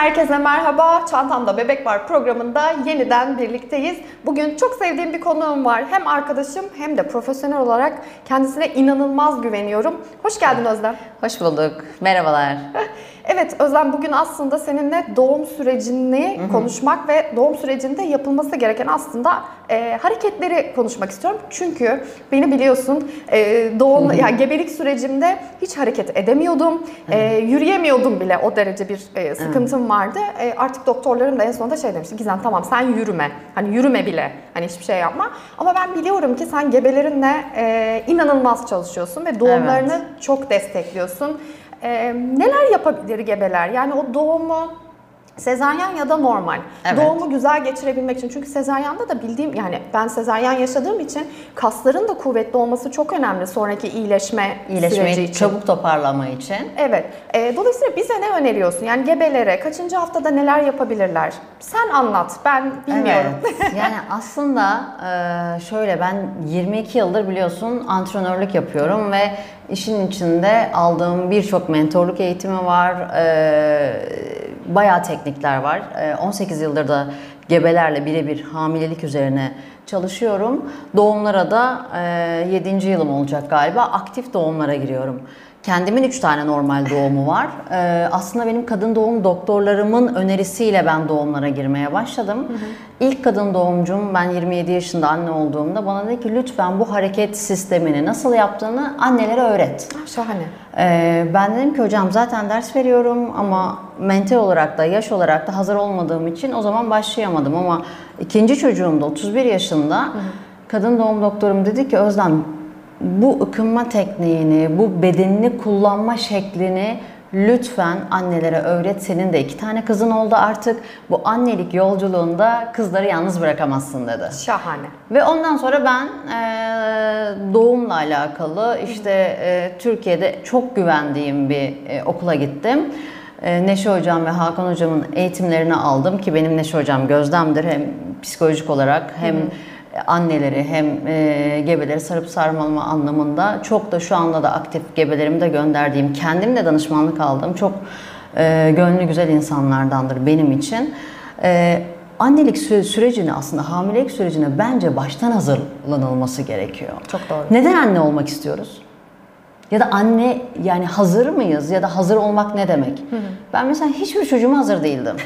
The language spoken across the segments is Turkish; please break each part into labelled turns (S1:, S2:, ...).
S1: Herkese merhaba. Çantamda Bebek Var programında yeniden birlikteyiz. Bugün çok sevdiğim bir konuğum var. Hem arkadaşım hem de profesyonel olarak kendisine inanılmaz güveniyorum. Hoş geldin Özlem.
S2: Hoş bulduk. Merhabalar.
S1: Evet Özlem bugün aslında seninle doğum sürecini konuşmak ve doğum sürecinde yapılması gereken aslında e, hareketleri konuşmak istiyorum. Çünkü beni biliyorsun e, doğum yani gebelik sürecimde hiç hareket edemiyordum. E, yürüyemiyordum bile o derece bir e, sıkıntım vardı. E, artık doktorlarım da en sonunda şey demişti. Gizem tamam sen yürüme. Hani yürüme bile. Hani hiçbir şey yapma. Ama ben biliyorum ki sen gebelerinle e, inanılmaz çalışıyorsun ve doğumlarını çok destekliyorsun. Ee, neler yapabilir gebeler? Yani o doğumu sezaryen ya da normal.
S2: Evet.
S1: Doğumu güzel geçirebilmek için. Çünkü sezaryanda da bildiğim yani ben sezaryen yaşadığım için kasların da kuvvetli olması çok önemli sonraki iyileşme süreci
S2: İyileşmeyi
S1: için.
S2: çabuk toparlama için.
S1: Evet. Ee, dolayısıyla bize ne öneriyorsun? Yani gebelere kaçıncı haftada neler yapabilirler? Sen anlat. Ben bilmiyorum.
S2: Evet. yani aslında e, şöyle ben 22 yıldır biliyorsun antrenörlük yapıyorum ve işin içinde aldığım birçok mentorluk eğitimi var. E, bayağı teknikler var. E, 18 yıldır da gebelerle birebir hamilelik üzerine çalışıyorum. Doğumlara da e, 7. yılım olacak galiba. Aktif doğumlara giriyorum. Kendimin 3 tane normal doğumu var. Ee, aslında benim kadın doğum doktorlarımın önerisiyle ben doğumlara girmeye başladım. İlk kadın doğumcum ben 27 yaşında anne olduğumda bana dedi ki lütfen bu hareket sistemini nasıl yaptığını annelere öğret.
S1: Şahane.
S2: Ee, ben dedim ki hocam zaten ders veriyorum ama mental olarak da yaş olarak da hazır olmadığım için o zaman başlayamadım ama ikinci çocuğumda 31 yaşında kadın doğum doktorum dedi ki Özlem bu ıkınma tekniğini, bu bedenini kullanma şeklini lütfen annelere öğret. Senin de iki tane kızın oldu artık. Bu annelik yolculuğunda kızları yalnız bırakamazsın dedi.
S1: Şahane.
S2: Ve ondan sonra ben e, doğumla alakalı işte e, Türkiye'de çok güvendiğim bir e, okula gittim. E, Neşe Hocam ve Hakan Hocam'ın eğitimlerini aldım ki benim Neşe Hocam gözdemdir hem psikolojik olarak hem anneleri hem e, gebeleri sarıp sarmalama anlamında çok da şu anda da aktif gebelerimi de gönderdiğim kendim de danışmanlık aldığım çok e, gönlü güzel insanlardandır benim için. E, annelik süre- sürecini aslında hamilelik sürecine bence baştan hazırlanılması gerekiyor.
S1: Çok doğru.
S2: Neden anne olmak istiyoruz? Ya da anne yani hazır mıyız ya da hazır olmak ne demek? Ben mesela hiçbir çocuğuma hazır değildim.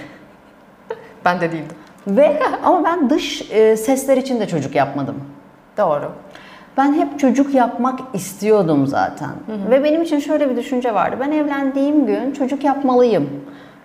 S1: Ben de değildim.
S2: Ve ama ben dış e, sesler için de çocuk yapmadım.
S1: Doğru.
S2: Ben hep çocuk yapmak istiyordum zaten. Ve benim için şöyle bir düşünce vardı. Ben evlendiğim gün çocuk yapmalıyım.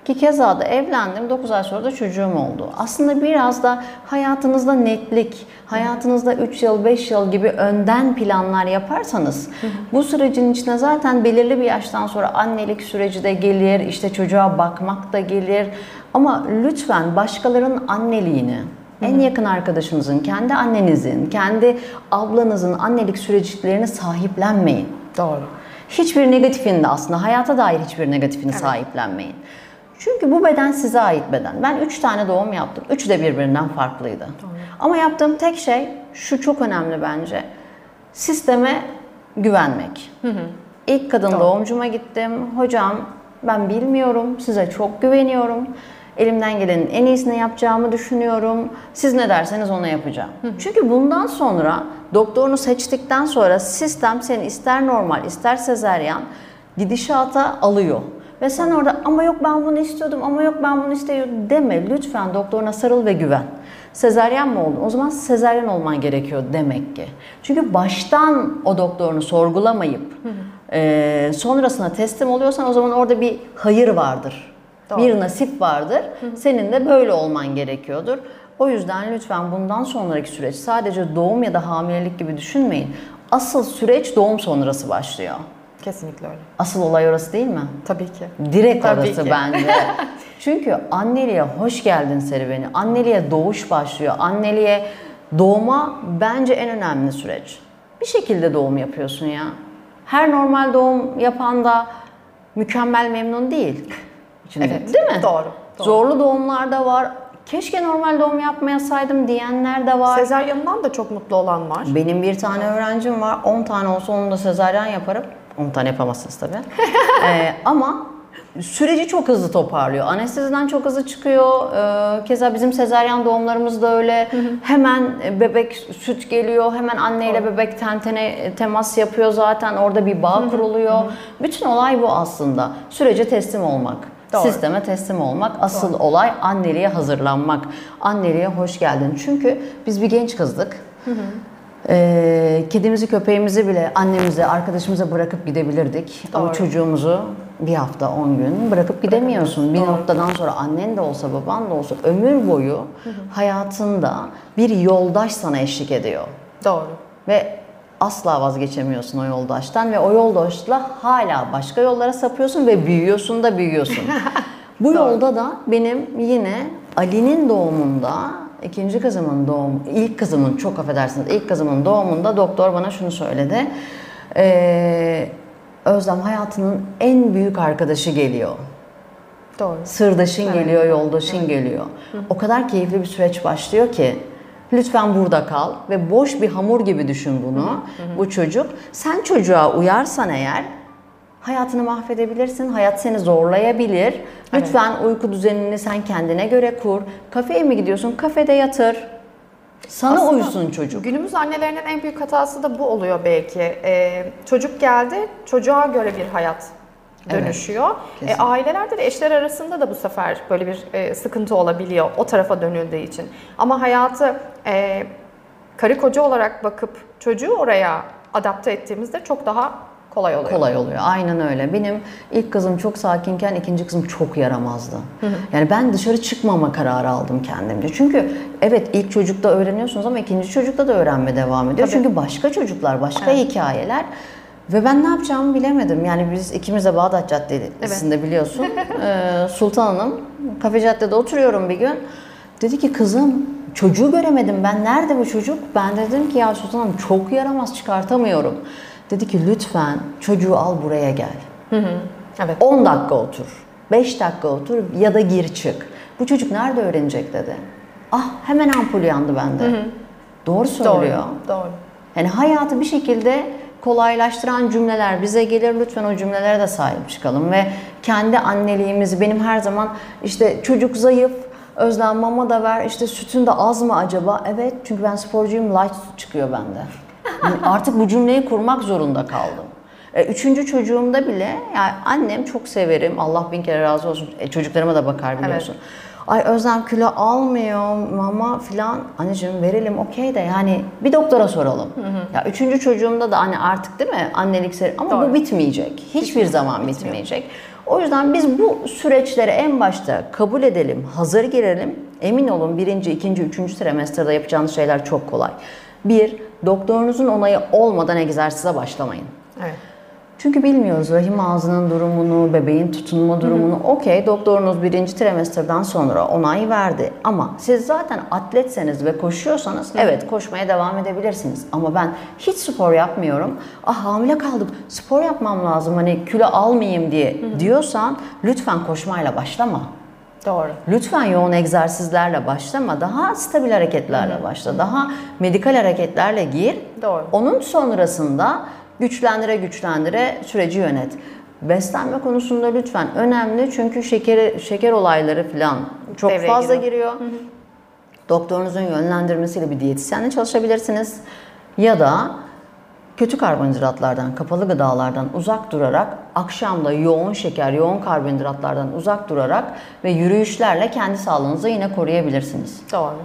S2: Ki keza da evlendim. 9 ay sonra da çocuğum oldu. Aslında biraz da hayatınızda netlik, hayatınızda 3 yıl, 5 yıl gibi önden planlar yaparsanız bu sürecin içine zaten belirli bir yaştan sonra annelik süreci de gelir, işte çocuğa bakmak da gelir. Ama lütfen başkalarının anneliğini, en yakın arkadaşınızın, kendi annenizin, kendi ablanızın annelik süreçlerini sahiplenmeyin.
S1: Doğru.
S2: Hiçbir negatifini de aslında hayata dair hiçbir negatifini sahiplenmeyin. Çünkü bu beden size ait beden. Ben üç tane doğum yaptım. Üçü de birbirinden farklıydı. Ama yaptığım tek şey şu çok önemli bence. Sisteme güvenmek. İlk kadın doğumcuma gittim. Hocam ben bilmiyorum. Size çok güveniyorum. Elimden gelenin en iyisini yapacağımı düşünüyorum. Siz ne derseniz onu yapacağım. Çünkü bundan sonra doktorunu seçtikten sonra sistem seni ister normal ister sezeryan gidişata alıyor. Ve sen orada ama yok ben bunu istiyordum ama yok ben bunu istiyordum deme. Lütfen doktoruna sarıl ve güven. Sezeryen mi oldun? O zaman sezeryen olman gerekiyor demek ki. Çünkü baştan o doktorunu sorgulamayıp e, sonrasına teslim oluyorsan o zaman orada bir hayır vardır.
S1: Doğru.
S2: Bir nasip vardır. Senin de böyle olman gerekiyordur. O yüzden lütfen bundan sonraki süreç sadece doğum ya da hamilelik gibi düşünmeyin. Asıl süreç doğum sonrası başlıyor.
S1: Kesinlikle öyle.
S2: Asıl olay orası değil mi?
S1: Tabii ki.
S2: Direkt
S1: Tabii
S2: orası
S1: ki.
S2: bence. Çünkü anneliğe hoş geldin serüveni. Anneliğe doğuş başlıyor. Anneliğe doğuma bence en önemli süreç. Bir şekilde doğum yapıyorsun ya. Her normal doğum yapan da mükemmel memnun değil. Şimdi,
S1: Evet.
S2: Değil mi?
S1: Doğru. doğru.
S2: Zorlu doğumlar da var. Keşke normal doğum yapmayasaydım diyenler de var.
S1: Sezaryen'dan da çok mutlu olan var.
S2: Benim bir tane öğrencim var. 10 tane olsa onu da sezaryen yaparım. 10 tane yapamazsınız tabii. Ee, ama süreci çok hızlı toparlıyor. Anesteziden çok hızlı çıkıyor. Ee, keza bizim sezaryen doğumlarımız da öyle. Hemen bebek süt geliyor. Hemen anneyle bebek ten tene temas yapıyor zaten. Orada bir bağ kuruluyor. Bütün olay bu aslında. Sürece teslim olmak.
S1: Doğru.
S2: Sisteme teslim olmak. Asıl olay anneliğe hazırlanmak. Anneliğe hoş geldin. Çünkü biz bir genç kızdık. Ee, kedimizi, köpeğimizi bile annemize, arkadaşımıza bırakıp gidebilirdik. Ama
S1: Doğru.
S2: çocuğumuzu bir hafta, on gün bırakıp gidemiyorsun. Bir noktadan sonra annen de olsa, baban da olsa ömür boyu hayatında bir yoldaş sana eşlik ediyor.
S1: Doğru.
S2: Ve asla vazgeçemiyorsun o yoldaştan ve o yoldaşla hala başka yollara sapıyorsun ve büyüyorsun da büyüyorsun. Bu yolda da benim yine Ali'nin doğumunda ikinci kızımın doğum, ilk kızımın çok affedersiniz ilk kızımın doğumunda doktor bana şunu söyledi. Ee, Özlem hayatının en büyük arkadaşı geliyor.
S1: Doğru.
S2: Sırdaşın geliyor, yoldaşın geliyor. O kadar keyifli bir süreç başlıyor ki lütfen burada kal ve boş bir hamur gibi düşün bunu. Bu çocuk. Sen çocuğa uyarsan eğer hayatını mahvedebilirsin. Hayat seni zorlayabilir. Lütfen uyku düzenini sen kendine göre kur. Kafeye mi gidiyorsun? Kafede yatır. Sana
S1: Aslında
S2: uysun çocuk.
S1: Günümüz annelerinin en büyük hatası da bu oluyor belki. Ee, çocuk geldi, çocuğa göre bir hayat
S2: Evet,
S1: dönüşüyor. E,
S2: kesinlikle.
S1: ailelerde de eşler arasında da bu sefer böyle bir e, sıkıntı olabiliyor o tarafa dönüldüğü için. Ama hayatı e, karı koca olarak bakıp çocuğu oraya adapte ettiğimizde çok daha kolay oluyor.
S2: kolay oluyor. Aynen öyle. Benim ilk kızım çok sakinken ikinci kızım çok yaramazdı. Yani ben dışarı çıkmama kararı aldım kendimce. Çünkü evet ilk çocukta öğreniyorsunuz ama ikinci çocukta da öğrenme devam ediyor.
S1: Tabii.
S2: Çünkü başka çocuklar, başka hikayeler. Ve ben ne yapacağımı bilemedim. Yani biz ikimiz de Bağdat Caddesi'nde biliyorsun. Ee, Sultan Hanım, Kafe Cadde'de oturuyorum bir gün. Dedi ki kızım çocuğu göremedim ben. Nerede bu çocuk? Ben de dedim ki ya Sultan Hanım çok yaramaz çıkartamıyorum. Dedi ki lütfen çocuğu al buraya gel.
S1: Evet.
S2: 10 dakika otur. 5 dakika otur ya da gir çık. Bu çocuk nerede öğrenecek dedi. Ah hemen ampul yandı bende. Doğru söylüyor.
S1: Doğru. Doğru.
S2: Yani hayatı bir şekilde kolaylaştıran cümleler bize gelir. Lütfen o cümlelere de sahip çıkalım ve kendi anneliğimizi benim her zaman işte çocuk zayıf, Özlem mama da ver, işte sütün de az mı acaba? Evet çünkü ben sporcuyum, light süt çıkıyor bende. Yani artık bu cümleyi kurmak zorunda kaldım. E, Üçüncü çocuğumda bile yani annem çok severim. Allah bin kere razı olsun. E, çocuklarıma da bakar biliyorsun. Ay Özlem kilo almıyor mama filan. Anneciğim verelim okey de yani bir doktora soralım. Ya üçüncü çocuğumda da hani artık değil mi annelik seri ama
S1: Doğru.
S2: bu bitmeyecek. Hiçbir zaman bitmeyecek. O yüzden biz bu süreçleri en başta kabul edelim, hazır girelim. Emin olun birinci, ikinci, üçüncü trimesterde yapacağınız şeyler çok kolay. Bir, doktorunuzun onayı olmadan egzersize başlamayın. Çünkü bilmiyoruz rahim ağzının durumunu, bebeğin tutunma durumunu. Okey doktorunuz birinci trimesterden sonra onay verdi. Ama siz zaten atletseniz ve koşuyorsanız evet koşmaya devam edebilirsiniz. Ama ben hiç spor yapmıyorum. Ah hamile kaldım spor yapmam lazım hani kilo almayayım diye diyorsan lütfen koşmayla başlama.
S1: Doğru.
S2: Lütfen yoğun egzersizlerle başlama. Daha stabil hareketlerle başla. Daha medikal hareketlerle gir.
S1: Doğru.
S2: Onun sonrasında güçlendire güçlendire süreci yönet. Beslenme konusunda lütfen önemli çünkü şeker şeker olayları falan çok
S1: Devreye
S2: fazla
S1: giriyor.
S2: giriyor. Doktorunuzun yönlendirmesiyle bir diyetisyenle çalışabilirsiniz. Ya da kötü karbonhidratlardan, kapalı gıdalardan uzak durarak, akşamda yoğun şeker, yoğun karbonhidratlardan uzak durarak ve yürüyüşlerle kendi sağlığınızı yine koruyabilirsiniz.
S1: Doğru.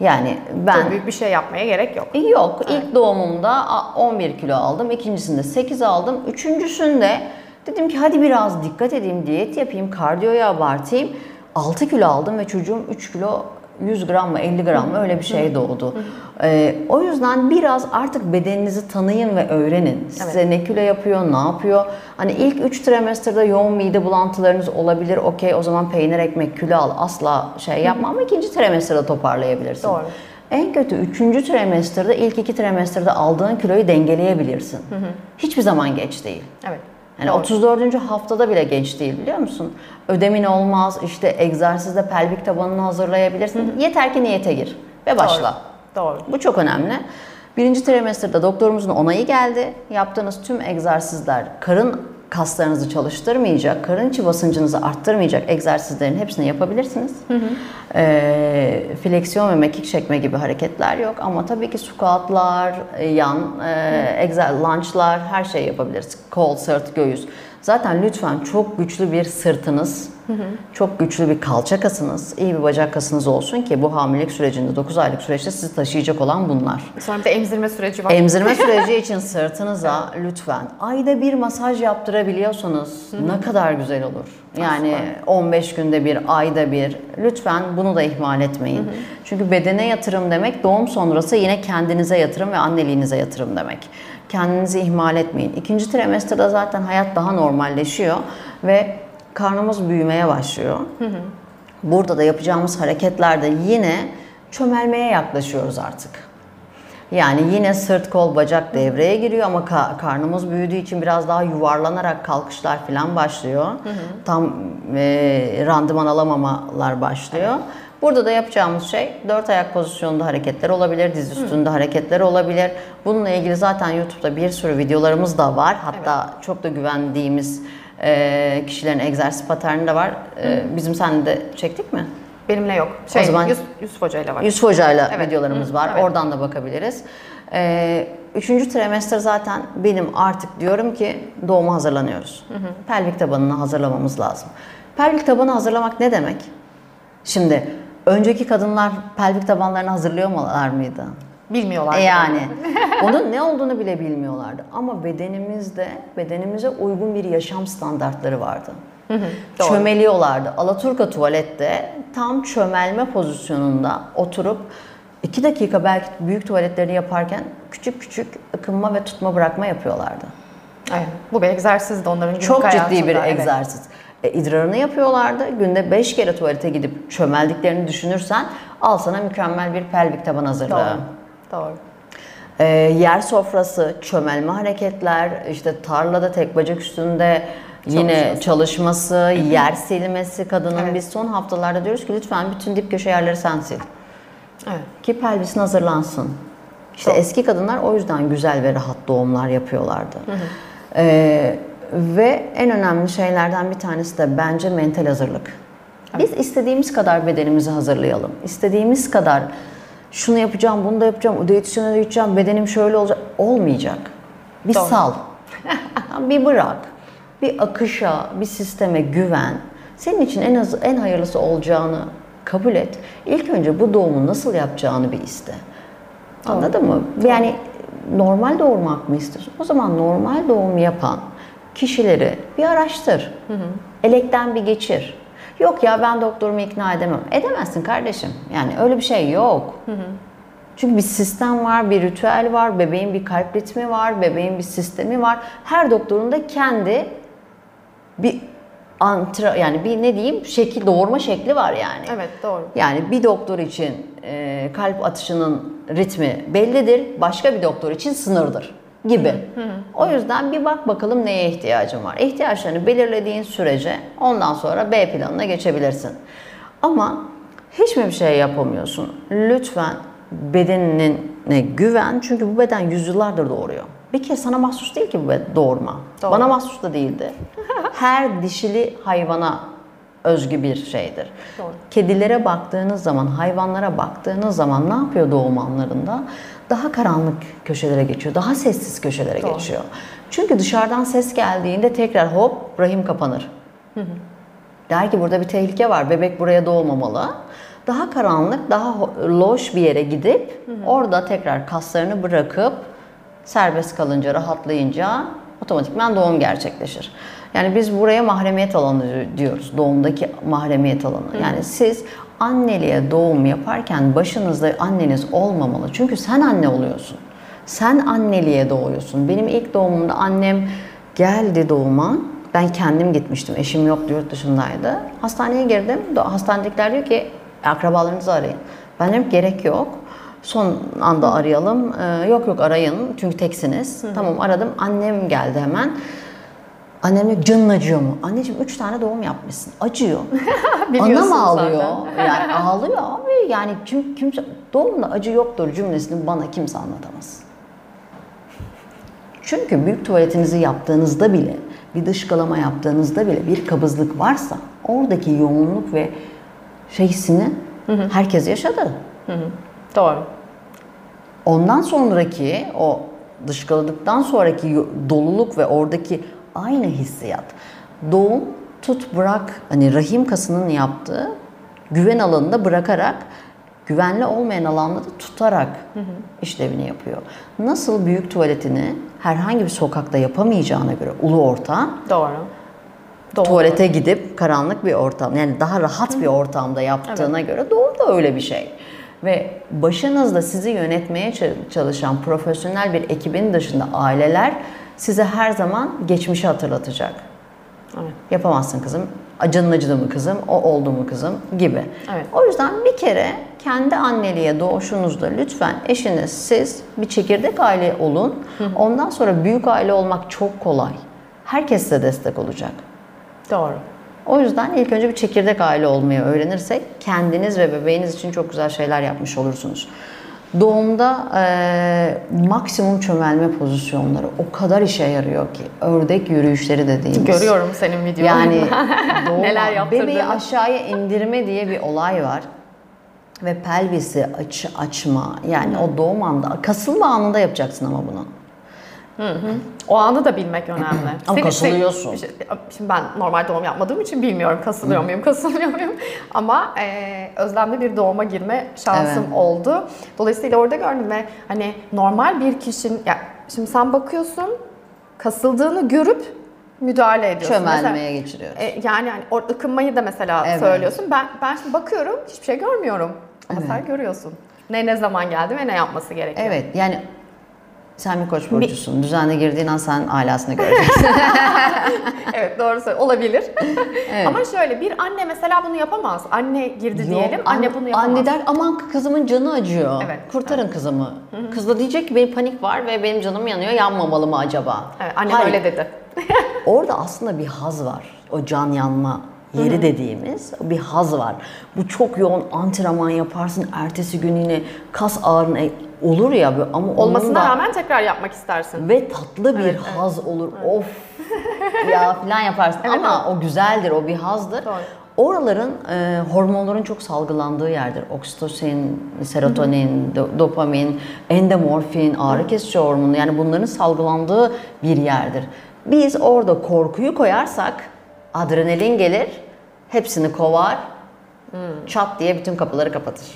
S2: Yani ben
S1: Çok büyük bir şey yapmaya gerek yok.
S2: Yok. ilk doğumumda a- 11 kilo aldım. ikincisinde 8 aldım. Üçüncüsünde dedim ki hadi biraz dikkat edeyim, diyet yapayım, kardiyoyu abartayım. 6 kilo aldım ve çocuğum 3 kilo 100 gram mı 50 gram mı öyle bir şey doğdu. Ee, o yüzden biraz artık bedeninizi tanıyın ve öğrenin. Size ne kilo yapıyor, ne yapıyor. Hani ilk 3 trimesterde yoğun mide bulantılarınız olabilir. Okey o zaman peynir ekmek kilo al asla şey yapma ama ikinci trimesterde toparlayabilirsin.
S1: Doğru.
S2: En kötü üçüncü trimesterde ilk iki trimesterde aldığın kiloyu dengeleyebilirsin. Hiçbir zaman geç değil.
S1: Evet.
S2: Yani 34. haftada bile geç değil biliyor musun? Ödemin olmaz, işte egzersizde pelvik tabanını hazırlayabilirsin. Yeter ki niyete gir ve başla.
S1: Doğru.
S2: Bu çok önemli. Birinci trimesterde doktorumuzun onayı geldi. Yaptığınız tüm egzersizler karın kaslarınızı çalıştırmayacak, karın içi basıncınızı arttırmayacak egzersizlerin hepsini yapabilirsiniz. Ee, fleksiyon ve mekik çekme gibi hareketler yok ama tabii ki squatlar, yan, e, egzer, lunge'lar her şey yapabiliriz. Kol, sırt, göğüs. Zaten lütfen çok güçlü bir sırtınız, çok güçlü bir kalça kasınız, iyi bir bacak kasınız olsun ki bu hamilelik sürecinde 9 aylık süreçte sizi taşıyacak olan bunlar.
S1: Sonra bir de emzirme süreci var.
S2: Emzirme süreci için sırtınıza lütfen ayda bir masaj yaptırabiliyorsanız ne kadar güzel olur. Yani 15 günde bir, ayda bir lütfen bunu da ihmal etmeyin. Çünkü bedene yatırım demek doğum sonrası yine kendinize yatırım ve anneliğinize yatırım demek. Kendinizi ihmal etmeyin. İkinci trimesterde zaten hayat daha normalleşiyor ve karnımız büyümeye başlıyor. Burada da yapacağımız hareketlerde yine çömelmeye yaklaşıyoruz artık. Yani yine sırt kol bacak devreye giriyor ama ka- karnımız büyüdüğü için biraz daha yuvarlanarak kalkışlar falan başlıyor. Tam e, randıman alamamalar başlıyor. Burada da yapacağımız şey dört ayak pozisyonunda hareketler olabilir, diz üstünde hareketler olabilir. Bununla ilgili zaten YouTube'da bir sürü videolarımız da var. Hatta çok da güvendiğimiz e, kişilerin egzersiz paterni de var. E, bizim seninle de çektik mi?
S1: Benimle yok. Şey,
S2: zaman-
S1: Yus- Yusuf Hoca ile var.
S2: Yusuf Hoca'yla
S1: Evet.
S2: videolarımız var.
S1: evet.
S2: Oradan da bakabiliriz. Ee, üçüncü trimester zaten benim artık diyorum ki doğuma hazırlanıyoruz. Pelvik tabanını hazırlamamız lazım. Pelvik tabanı hazırlamak ne demek? Şimdi önceki kadınlar pelvik tabanlarını hazırlıyorlar mıydı?
S1: Bilmiyorlar.
S2: E yani onun ne olduğunu bile bilmiyorlardı. Ama bedenimizde bedenimize uygun bir yaşam standartları vardı.
S1: doğru.
S2: Çömeliyorlardı. Alaturka tuvalette tam çömelme pozisyonunda oturup iki dakika belki büyük tuvaletlerini yaparken küçük küçük ıkınma ve tutma bırakma yapıyorlardı.
S1: Evet. Bu bir egzersiz de onların günlük
S2: Çok ciddi bir
S1: evet.
S2: egzersiz. E, idrarını yapıyorlardı. Günde 5 kere tuvalete gidip çömeldiklerini düşünürsen al sana mükemmel bir pelvik taban hazırlığı.
S1: Doğru. Doğru.
S2: Ee, yer sofrası, çömelme hareketler, işte tarlada tek bacak üstünde yine
S1: Çalışması.
S2: yer silmesi kadının
S1: Evet.
S2: biz son haftalarda diyoruz ki lütfen bütün dip köşe yerleri sen sil.
S1: Evet.
S2: Ki pelvisin hazırlansın. İşte
S1: Doğru.
S2: eski kadınlar o yüzden güzel ve rahat doğumlar yapıyorlardı. Ee, ve en önemli şeylerden bir tanesi de bence mental hazırlık. Biz istediğimiz kadar bedenimizi hazırlayalım. İstediğimiz kadar şunu yapacağım, bunu da yapacağım, o diyetisyene de gideceğim, bedenim şöyle olacak. Olmayacak. Bir
S1: Doğru.
S2: sal. bir bırak. Bir akışa, bir sisteme güven. Senin için en az en hayırlısı olacağını kabul et. İlk önce bu doğumu nasıl yapacağını bir iste. Anladın mı? Yani normal doğurmak mı istiyorsun? O zaman normal doğum yapan kişileri bir araştır. Elekten bir geçir. Yok ya ben doktorumu ikna edemem. Edemezsin kardeşim. Yani öyle bir şey yok. Çünkü bir sistem var, bir ritüel var, bebeğin bir kalp ritmi var, bebeğin bir sistemi var. Her doktorun da kendi bir antra yani bir ne diyeyim şekil doğurma şekli var yani.
S1: Evet doğru.
S2: Yani bir doktor için e, kalp atışının ritmi bellidir, başka bir doktor için sınırdır gibi. O yüzden bir bak bakalım neye ihtiyacın var. İhtiyaçlarını belirlediğin sürece ondan sonra B planına geçebilirsin. Ama hiç mi bir şey yapamıyorsun? Lütfen bedenine güven çünkü bu beden yüzyıllardır doğuruyor. Bir kez sana mahsus değil ki bu doğurma.
S1: Doğru.
S2: Bana mahsus da değildi. Her dişili hayvana özgü bir şeydir.
S1: Doğru.
S2: Kedilere baktığınız zaman, hayvanlara baktığınız zaman ne yapıyor doğum anlarında? Daha karanlık köşelere geçiyor, daha sessiz köşelere
S1: Doğru.
S2: geçiyor. Çünkü dışarıdan ses geldiğinde tekrar hop rahim kapanır. Der ki burada bir tehlike var, bebek buraya doğmamalı. Daha karanlık, daha loş bir yere gidip orada tekrar kaslarını bırakıp serbest kalınca, rahatlayınca otomatikman doğum gerçekleşir. Yani biz buraya mahremiyet alanı diyoruz. Doğumdaki mahremiyet alanı. Yani siz anneliğe doğum yaparken başınızda anneniz olmamalı. Çünkü sen anne oluyorsun. Sen anneliğe doğuyorsun. Benim ilk doğumumda annem geldi doğuma. Ben kendim gitmiştim. Eşim yoktu, yurt dışındaydı. Hastaneye girdim. Hastanedekiler diyor ki akrabalarınızı arayın. Ben dedim gerek yok. Son anda arayalım. Ee, yok yok arayın çünkü teksiniz. Tamam aradım. Annem geldi hemen. Annem diyor canın acıyor mu? Anneciğim üç tane doğum yapmışsın. Acıyor. Anam ağlıyor. Yani ağlıyor abi. Yani kim kimse doğumda acı yoktur cümlesini bana kimse anlatamaz. Çünkü büyük tuvaletinizi yaptığınızda bile bir dışkılama yaptığınızda bile bir kabızlık varsa oradaki yoğunluk ve şeysini herkes yaşadı.
S1: Doğru.
S2: Ondan sonraki o dışkıladıktan sonraki doluluk ve oradaki aynı hissiyat. Doğum tut bırak hani rahim kasının yaptığı güven alanında bırakarak güvenli olmayan alanda da tutarak işlevini yapıyor. Nasıl büyük tuvaletini herhangi bir sokakta yapamayacağına göre ulu orta
S1: Doğru. Doğru.
S2: tuvalete gidip karanlık bir ortam yani daha rahat bir ortamda yaptığına göre doğru da öyle bir şey. Ve başınızda sizi yönetmeye çalışan profesyonel bir ekibin dışında aileler size her zaman geçmişi hatırlatacak.
S1: Evet.
S2: Yapamazsın kızım, acının acıdı mı kızım, o oldu mu kızım gibi.
S1: Evet.
S2: O yüzden bir kere kendi anneliğe doğuşunuzda lütfen eşiniz, siz bir çekirdek aile olun. Ondan sonra büyük aile olmak çok kolay. Herkes size destek olacak.
S1: Doğru.
S2: O yüzden ilk önce bir çekirdek aile olmayı öğrenirsek kendiniz ve bebeğiniz için çok güzel şeyler yapmış olursunuz. Doğumda eee, maksimum çömelme pozisyonları o kadar işe yarıyor ki ördek yürüyüşleri dediğimiz.
S1: Görüyorum senin videonu.
S2: Yani doğuma,
S1: Neler yaptırdığını.
S2: bebeği aşağıya indirme diye bir olay var. Ve pelvisi aç, açma yani o doğum anda kasılma anında yapacaksın ama bunu.
S1: O anı da bilmek önemli.
S2: Ama
S1: Senin
S2: kasılıyorsun.
S1: Şey, şimdi ben normal doğum yapmadığım için bilmiyorum kasılıyor muyum, kasılmıyor muyum. Ama e, özlemli bir doğuma girme şansım
S2: Evet.
S1: oldu. Dolayısıyla orada gördüm ve hani normal bir kişinin, ya şimdi sen bakıyorsun kasıldığını görüp müdahale ediyorsun.
S2: Çömelmeye
S1: Mesela,
S2: geçiriyoruz.
S1: e, yani hani o ıkınmayı da mesela
S2: Evet.
S1: söylüyorsun. Ben ben şimdi bakıyorum hiçbir şey görmüyorum. Ama
S2: Evet.
S1: sen görüyorsun. Ne ne zaman geldi ve ne yapması gerekiyor.
S2: Evet yani sen bir koç burcusun. Düzenli girdiğin an sen alasını göreceksin.
S1: Evet doğru söylüyorsun. Olabilir.
S2: Evet.
S1: Ama şöyle bir anne mesela bunu yapamaz. Anne girdi
S2: Yok,
S1: diyelim. Anne
S2: an-
S1: bunu yapamaz.
S2: Anne der aman kızımın canı acıyor.
S1: Evet,
S2: Kurtarın kızımı. Kız da diyecek ki benim panik var ve benim canım yanıyor. Yanmamalı mı acaba?
S1: Evet, annem
S2: Hayır.
S1: öyle dedi.
S2: Orada aslında bir haz var. O can yanma yeri dediğimiz bir haz var. Bu çok yoğun antrenman yaparsın. Ertesi gün yine kas ağrın e, olur ya ama
S1: Olmasına
S2: da
S1: rağmen tekrar yapmak istersin.
S2: ve tatlı bir
S1: Evet,
S2: haz olur. Of ya falan yaparsın
S1: Evet,
S2: ama o güzeldir, o bir hazdır.
S1: Doğru.
S2: Oraların e, hormonların çok salgılandığı yerdir. Oksitosin, serotonin, do- dopamin, endorfin, ağrı kesici hormonu yani bunların salgılandığı bir yerdir. Biz orada korkuyu koyarsak adrenalin gelir, hepsini kovar, çat diye bütün kapıları kapatır.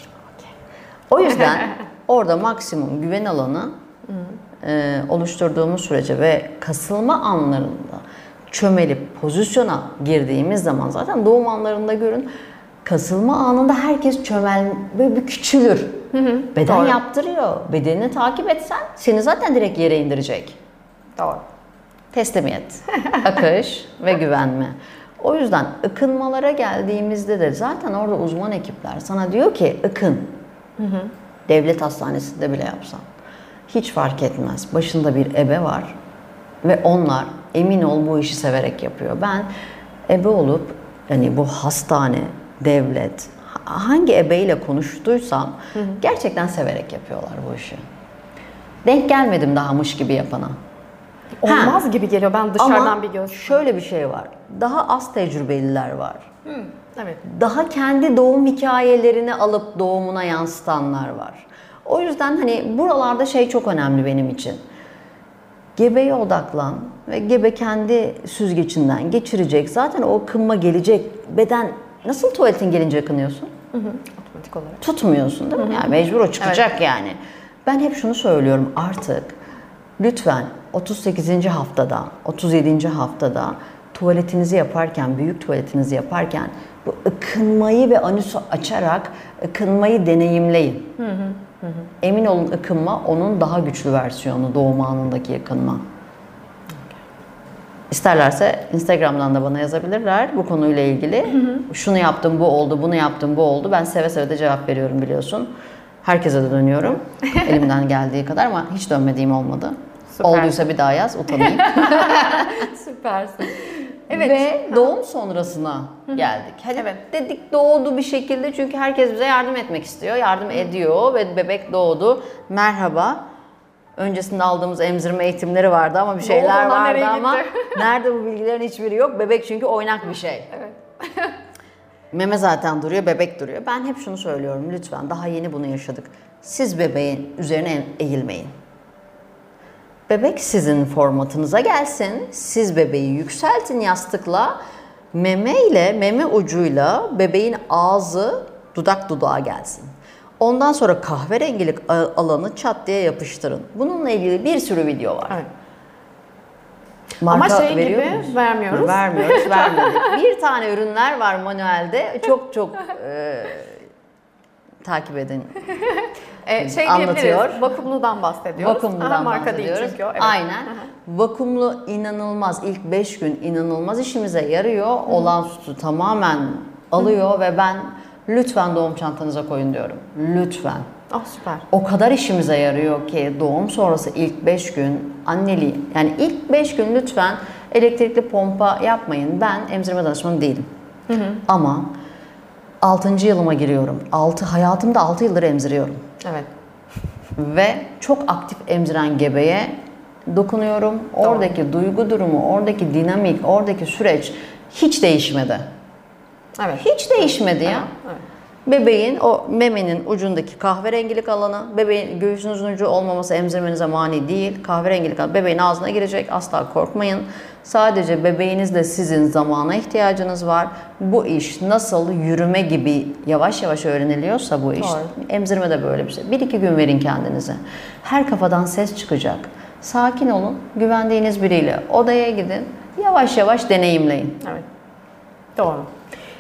S2: O yüzden orada maksimum güven alanı e, oluşturduğumuz sürece ve kasılma anlarında çömelip pozisyona girdiğimiz zaman zaten doğum anlarında görün kasılma anında herkes çömel böyle bir küçülür. Beden
S1: doğru.
S2: yaptırıyor. Bedenini takip etsen seni zaten direkt yere indirecek.
S1: Doğru.
S2: Teslimiyet, akış ve güvenme. O yüzden ıkınmalara geldiğimizde de zaten orada uzman ekipler sana diyor ki ıkın. Devlet hastanesinde bile yapsan. Hiç fark etmez. Başında bir ebe var ve onlar emin ol bu işi severek yapıyor. Ben ebe olup yani bu hastane, devlet ha- hangi ebeyle konuştuysam gerçekten severek yapıyorlar bu işi. Denk gelmedim daha mış gibi yapana.
S1: Olmaz gibi geliyor ben dışarıdan
S2: Ama
S1: bir göz.
S2: şöyle bir şey var. Daha az tecrübeliler var.
S1: Evet.
S2: Daha kendi doğum hikayelerini alıp doğumuna yansıtanlar var. O yüzden hani buralarda şey çok önemli benim için. Gebeye odaklan ve gebe kendi süzgecinden geçirecek. Zaten o kınma gelecek. Beden nasıl tuvaletin gelince kınıyorsun?
S1: Otomatik olarak.
S2: tutmuyorsun değil mi? Yani mecbur o çıkacak yani. Ben hep şunu söylüyorum artık lütfen 38. haftada, 37. haftada tuvaletinizi yaparken, büyük tuvaletinizi yaparken bu ıkınmayı ve anüsü açarak ıkınmayı deneyimleyin. Emin olun ıkınma onun daha güçlü versiyonu doğum anındaki ıkınma. İsterlerse Instagram'dan da bana yazabilirler bu konuyla ilgili. Şunu yaptım, bu oldu, bunu yaptım, bu oldu. Ben seve seve de cevap veriyorum biliyorsun. Herkese de dönüyorum. Elimden geldiği kadar ama hiç dönmediğim olmadı.
S1: Süper.
S2: Olduysa bir daha yaz, utanayım.
S1: Süpersin. Evet.
S2: Ve doğum sonrasına geldik. Hadi
S1: Evet.
S2: dedik doğdu bir şekilde çünkü herkes bize yardım etmek istiyor. Yardım ediyor ve bebek doğdu. Merhaba. Öncesinde aldığımız emzirme eğitimleri vardı ama bir şeyler
S1: onlar
S2: vardı ama nerede bu bilgilerin hiçbiri yok. Bebek çünkü oynak bir şey.
S1: Evet.
S2: Meme zaten duruyor, bebek duruyor. Ben hep şunu söylüyorum lütfen daha yeni bunu yaşadık. Siz bebeğin üzerine eğilmeyin. Bebek sizin formatınıza gelsin. Siz bebeği yükseltin yastıkla. Meme ile meme ucuyla bebeğin ağzı dudak dudağa gelsin. Ondan sonra kahverengilik alanı çat diye yapıştırın. Bununla ilgili bir sürü video var.
S1: Evet.
S2: Marka
S1: Ama şey
S2: veriyor
S1: gibi
S2: muyuz?
S1: vermiyoruz.
S2: Vermiyoruz, vermedik. bir tane ürünler var manuelde. Çok çok e, takip edin.
S1: E, şey
S2: Anlatıyor.
S1: Vakumludan bahsediyoruz.
S2: Vakumludan
S1: Aha, marka
S2: bahsediyoruz.
S1: değil çünkü o. Evet.
S2: Aynen. Vakumlu inanılmaz. ilk 5 gün inanılmaz işimize yarıyor. Olan sütü tamamen alıyor ve ben lütfen doğum çantanıza koyun diyorum. Lütfen.
S1: Ah süper.
S2: O kadar işimize yarıyor ki doğum sonrası ilk 5 gün anneliği yani ilk 5 gün lütfen elektrikli pompa yapmayın. Ben emzirme danışmanı değilim. Ama 6. yılıma giriyorum. 6 hayatımda 6 yıldır emziriyorum
S1: Evet.
S2: ve çok aktif emziren gebeye dokunuyorum. Oradaki duygu durumu, oradaki dinamik, oradaki süreç hiç değişmedi.
S1: Evet.
S2: Hiç değişmedi ya.
S1: Evet.
S2: Bebeğin o memenin ucundaki kahverengilik alanı, bebeğin göğsünüzün ucu olmaması emzirmenize mani değil. Kahverengilik alanı bebeğin ağzına girecek. Asla korkmayın. Sadece bebeğinizle sizin zamana ihtiyacınız var. Bu iş nasıl yürüme gibi yavaş yavaş öğreniliyorsa bu iş.
S1: Doğru.
S2: Emzirme de böyle bir şey. Bir iki gün verin kendinize. Her kafadan ses çıkacak. Sakin olun. Güvendiğiniz biriyle odaya gidin. Yavaş yavaş deneyimleyin.
S1: Evet. Doğru.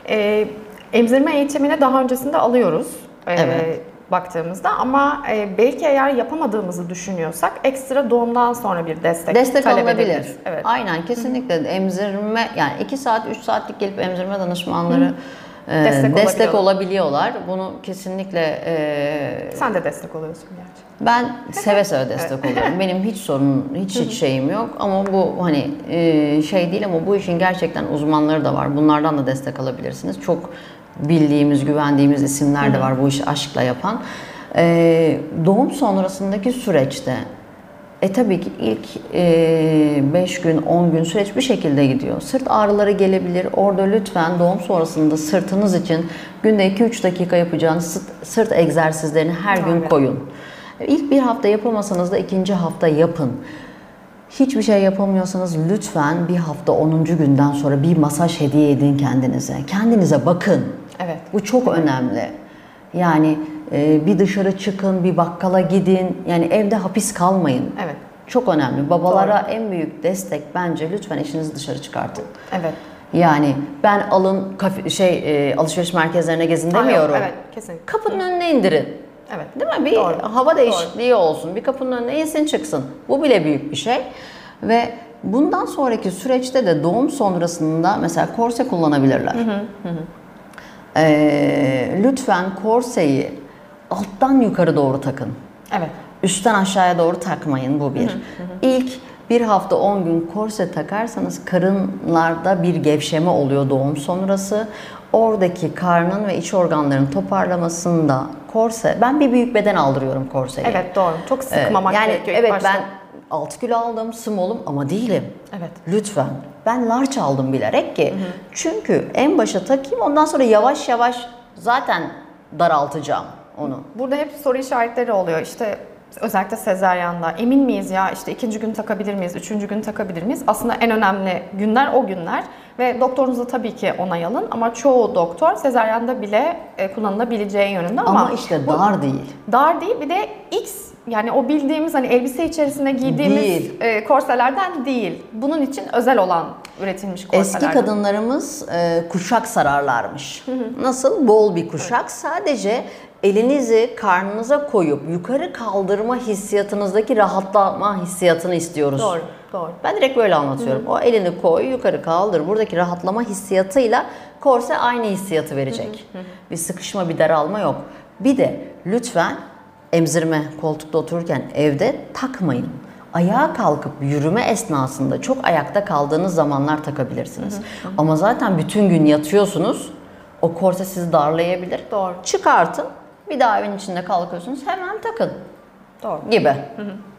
S1: Ee, emzirme eğitimini daha öncesinde alıyoruz. ee,
S2: Evet.
S1: Baktığımızda ama e, belki eğer yapamadığımızı düşünüyorsak ekstra doğumdan sonra bir destek,
S2: Destek
S1: talep
S2: alınabilir.
S1: edebiliriz. Evet.
S2: Aynen kesinlikle emzirme yani 2 saat 3 saatlik gelip emzirme danışmanları e,
S1: Destek
S2: destek,
S1: olabiliyorlar.
S2: olabiliyorlar. Bunu kesinlikle e,
S1: Sen de destek oluyorsun gerçi.
S2: ben seve seve destek oluyorum. Benim hiç sorun, hiç hiç şeyim yok ama bu hani e, şey değil ama bu işin gerçekten uzmanları da var. Bunlardan da destek alabilirsiniz. Çok bildiğimiz, güvendiğimiz isimler de var bu işi aşkla yapan. E, doğum sonrasındaki süreçte e tabii ki ilk 5 gün, 10 gün süreç bir şekilde gidiyor. Sırt ağrıları gelebilir. Orada lütfen doğum sonrasında sırtınız için günde 2-3 dakika yapacağınız sırt, sırt egzersizlerini her gün
S1: Aynen.
S2: koyun. İlk bir hafta yapamasanız da ikinci hafta yapın. Hiçbir şey yapamıyorsanız lütfen bir hafta 10. günden sonra bir masaj hediye edin kendinize. Kendinize bakın.
S1: Evet.
S2: Bu çok önemli. Yani e, bir dışarı çıkın, bir bakkala gidin. Yani evde hapis kalmayın.
S1: Evet.
S2: Çok önemli. Babalara en büyük destek bence lütfen eşinizi dışarı çıkartın.
S1: Evet.
S2: Yani ben alın kafe, şey e, alışveriş merkezlerine gezin demiyorum.
S1: Evet, kesinlikle.
S2: Kapının önüne indirin.
S1: Evet.
S2: Değil mi? Bir
S1: Doğru.
S2: hava değişikliği olsun. Bir kapının önüne insin çıksın. Bu bile büyük bir şey. Ve bundan sonraki süreçte de doğum sonrasında mesela korse kullanabilirler. Ee, lütfen korseyi alttan yukarı doğru takın.
S1: Evet.
S2: Üstten aşağıya doğru takmayın bu bir. İlk bir hafta 10 gün korse takarsanız karınlarda bir gevşeme oluyor doğum sonrası. Oradaki karnın ve iç organların toparlamasında korse, ben bir büyük beden aldırıyorum korseyi.
S1: Evet doğru. Çok
S2: Ee,
S1: sıkmamak
S2: yani
S1: gerekiyor
S2: evet
S1: başta.
S2: ben 6 kilo aldım, small'um ama değilim.
S1: Evet.
S2: Lütfen. Ben large aldım bilerek ki. Çünkü en başa takayım ondan sonra yavaş yavaş zaten daraltacağım onu.
S1: Burada hep soru işaretleri oluyor. İşte özellikle sezeryanda emin miyiz ya işte ikinci gün takabilir miyiz, üçüncü gün takabilir miyiz? Aslında en önemli günler o günler ve doktorunuza tabii ki onay alın ama çoğu doktor sezeryanda bile e, kullanılabileceği yönünde ama,
S2: Ama, işte dar değil.
S1: dar değil bir de X yani o bildiğimiz hani elbise içerisine giydiğimiz
S2: Değil.
S1: e, korselerden değil. Bunun için özel olan üretilmiş korselerden.
S2: Eski kadınlarımız e, kuşak sararlarmış. Nasıl? Bol bir kuşak. Sadece elinizi karnınıza koyup yukarı kaldırma hissiyatınızdaki rahatlama hissiyatını istiyoruz.
S1: Doğru, doğru.
S2: Ben direkt böyle anlatıyorum. O elini koy, yukarı kaldır. Buradaki rahatlama hissiyatıyla korse aynı hissiyatı verecek. Bir sıkışma, bir daralma yok. Bir de lütfen emzirme koltukta otururken evde takmayın. Ayağa kalkıp yürüme esnasında çok ayakta kaldığınız zamanlar takabilirsiniz. Ama zaten bütün gün yatıyorsunuz. O korse sizi darlayabilir.
S1: Doğru.
S2: Çıkartın. Bir daha evin içinde kalkıyorsunuz. Hemen takın
S1: Doğru.
S2: gibi.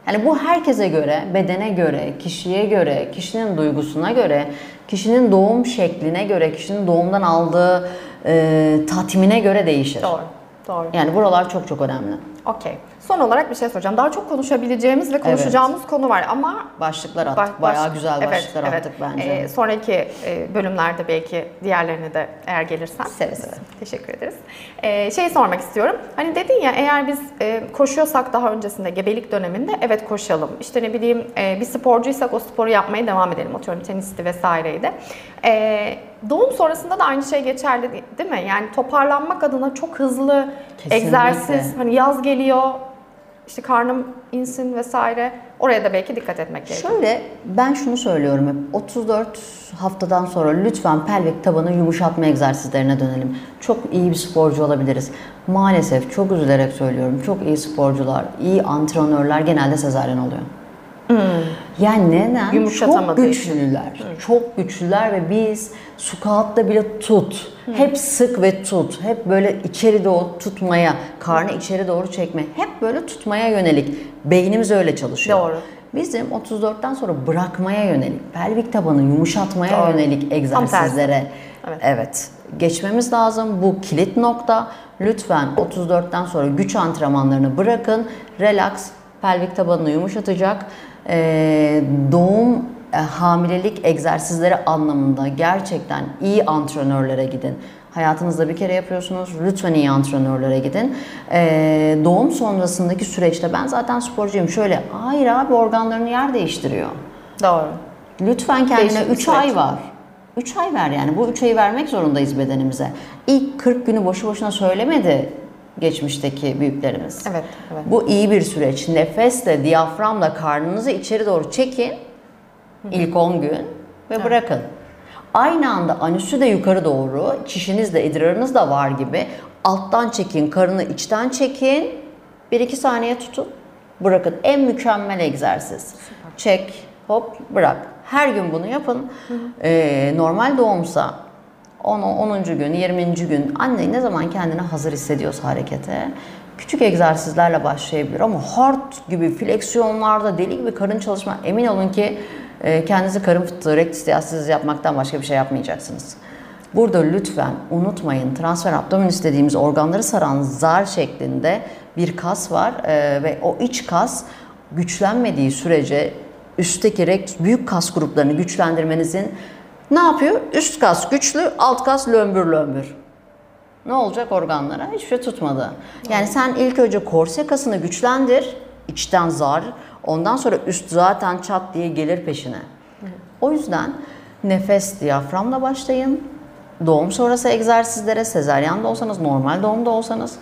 S2: Yani bu herkese göre, bedene göre, kişiye göre, kişinin duygusuna göre, kişinin doğum şekline göre, kişinin doğumdan aldığı e, tatmine göre değişir.
S1: Doğru. Doğru.
S2: Yani buralar çok çok önemli.
S1: Okey. Son olarak bir şey soracağım. Daha çok konuşabileceğimiz ve konuşacağımız konu var ama
S2: Başlıklar
S1: baş-
S2: attık. Bayağı
S1: baş-
S2: güzel
S1: Evet,
S2: başlıklar
S1: evet.
S2: attık bence.
S1: Ee, sonraki e, bölümlerde belki diğerlerini de eğer gelirsen.
S2: Seve seve.
S1: Teşekkür ederiz. Ee, şey sormak istiyorum. Hani dedin ya eğer biz e, koşuyorsak daha öncesinde gebelik döneminde evet koşalım. İşte ne bileyim e, bir sporcuysak o sporu yapmaya devam edelim. Atıyorum tenisti vesaireydi. Ee, doğum sonrasında da aynı şey geçerli değil- değil mi? Yani toparlanmak adına çok hızlı
S2: Kesinlikle.
S1: egzersiz. Hani yaz geliyor. İşte karnım insin vesaire. Oraya da belki dikkat etmek gerekiyor.
S2: Şöyle ben şunu söylüyorum hep 34 haftadan sonra lütfen pelvik tabanı yumuşatma egzersizlerine dönelim. Çok iyi bir sporcu olabiliriz. Maalesef çok üzülerek söylüyorum çok iyi sporcular, iyi antrenörler genelde sezaryen oluyor. Yani neden? Çok güçlüler. Çok güçlüler ve biz squat'ta bile tut. Hep sık ve tut. Hep böyle içeri doğru tutmaya, karnı içeri doğru çekme. Hep böyle tutmaya yönelik. Beynimiz öyle çalışıyor.
S1: Doğru.
S2: Bizim 34'ten sonra bırakmaya yönelik, pelvik tabanı yumuşatmaya
S1: Doğru.
S2: yönelik egzersizlere
S1: Evet.
S2: evet. geçmemiz lazım. Bu kilit nokta. Lütfen 34'ten sonra güç antrenmanlarını bırakın. Relax, pelvik tabanını yumuşatacak. Ee, doğum e, hamilelik egzersizleri anlamında gerçekten iyi antrenörlere gidin. Hayatınızda bir kere yapıyorsunuz. Lütfen iyi antrenörlere gidin. Ee, doğum sonrasındaki süreçte ben zaten sporcuyum. Şöyle hayır abi organlarını yer değiştiriyor.
S1: Doğru.
S2: Lütfen kendine
S1: Değişik bir
S2: 3
S1: süreç.
S2: ay var. 3 ay ver yani. Bu 3 ayı vermek zorundayız bedenimize. İlk 40 günü boşu boşuna söylemedi geçmişteki büyüklerimiz.
S1: Evet, evet.
S2: Bu iyi bir süreç. Nefesle, diyaframla karnınızı içeri doğru çekin. ilk 10 gün ve bırakın. Aynı anda anüsü de yukarı doğru, çişiniz de idrarınız da var gibi alttan çekin, karını içten çekin. 1-2 saniye tutun, bırakın. En mükemmel egzersiz. Çek, hop, bırak. Her gün bunu yapın. Ee, normal doğumsa 10. 10. gün, 20. gün anne ne zaman kendini hazır hissediyorsa harekete küçük egzersizlerle başlayabilir ama hard gibi fleksiyonlarda deli gibi karın çalışma emin olun ki e, kendinizi karın fıtığı, diastasis yapmaktan başka bir şey yapmayacaksınız. Burada lütfen unutmayın transfer abdominis dediğimiz organları saran zar şeklinde bir kas var e, ve o iç kas güçlenmediği sürece üstteki rektus büyük kas gruplarını güçlendirmenizin ne yapıyor? Üst kas güçlü, alt kas lömbür lömbür. Ne olacak organlara? Hiçbir şey tutmadı. Yani sen ilk önce korse kasını güçlendir, içten zar. Ondan sonra üst zaten çat diye gelir peşine. O yüzden nefes diyaframla başlayın. Doğum sonrası egzersizlere, sezaryen de olsanız, normal doğumda olsanız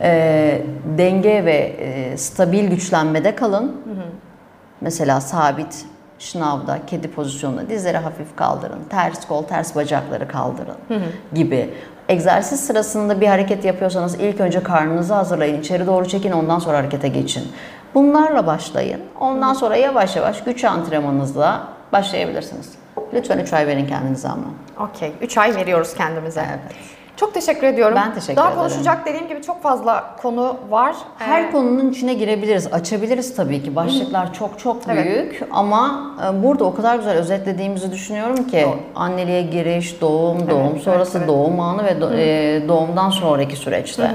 S2: e, denge ve e, stabil güçlenmede kalın. Mesela sabit şınavda, kedi pozisyonunda dizleri hafif kaldırın. Ters kol, ters bacakları kaldırın gibi. Egzersiz sırasında bir hareket yapıyorsanız ilk önce karnınızı hazırlayın, içeri doğru çekin, ondan sonra harekete geçin. Bunlarla başlayın. Ondan sonra yavaş yavaş güç antrenmanınızla başlayabilirsiniz. Lütfen 3 ay verin kendinize ama.
S1: Okey. 3 ay veriyoruz kendimize.
S2: Evet.
S1: Çok teşekkür ediyorum.
S2: Ben teşekkür
S1: Daha
S2: ederim.
S1: konuşacak dediğim gibi çok fazla konu var.
S2: Her
S1: Ee,
S2: konunun içine girebiliriz, açabiliriz tabii ki. Başlıklar çok çok
S1: Evet.
S2: büyük ama e, burada o kadar güzel özetlediğimizi düşünüyorum ki
S1: Doğru.
S2: anneliğe giriş, doğum, doğum
S1: evet,
S2: sonrası,
S1: evet.
S2: doğum anı ve do- e, doğumdan sonraki süreçte.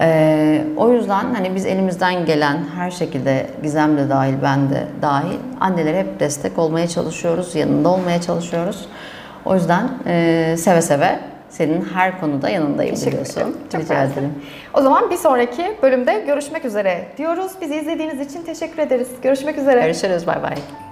S2: E, o yüzden hani biz elimizden gelen her şekilde Gizem de dahil, ben de dahil annelere hep destek olmaya çalışıyoruz, yanında olmaya çalışıyoruz. O yüzden e, seve seve senin her konuda yanındayım
S1: Teşekkür
S2: biliyorsun.
S1: ederim. Çok
S2: Rica ederim.
S1: O zaman bir sonraki bölümde görüşmek üzere diyoruz. Bizi izlediğiniz için teşekkür ederiz. Görüşmek üzere.
S2: Görüşürüz, bay bay.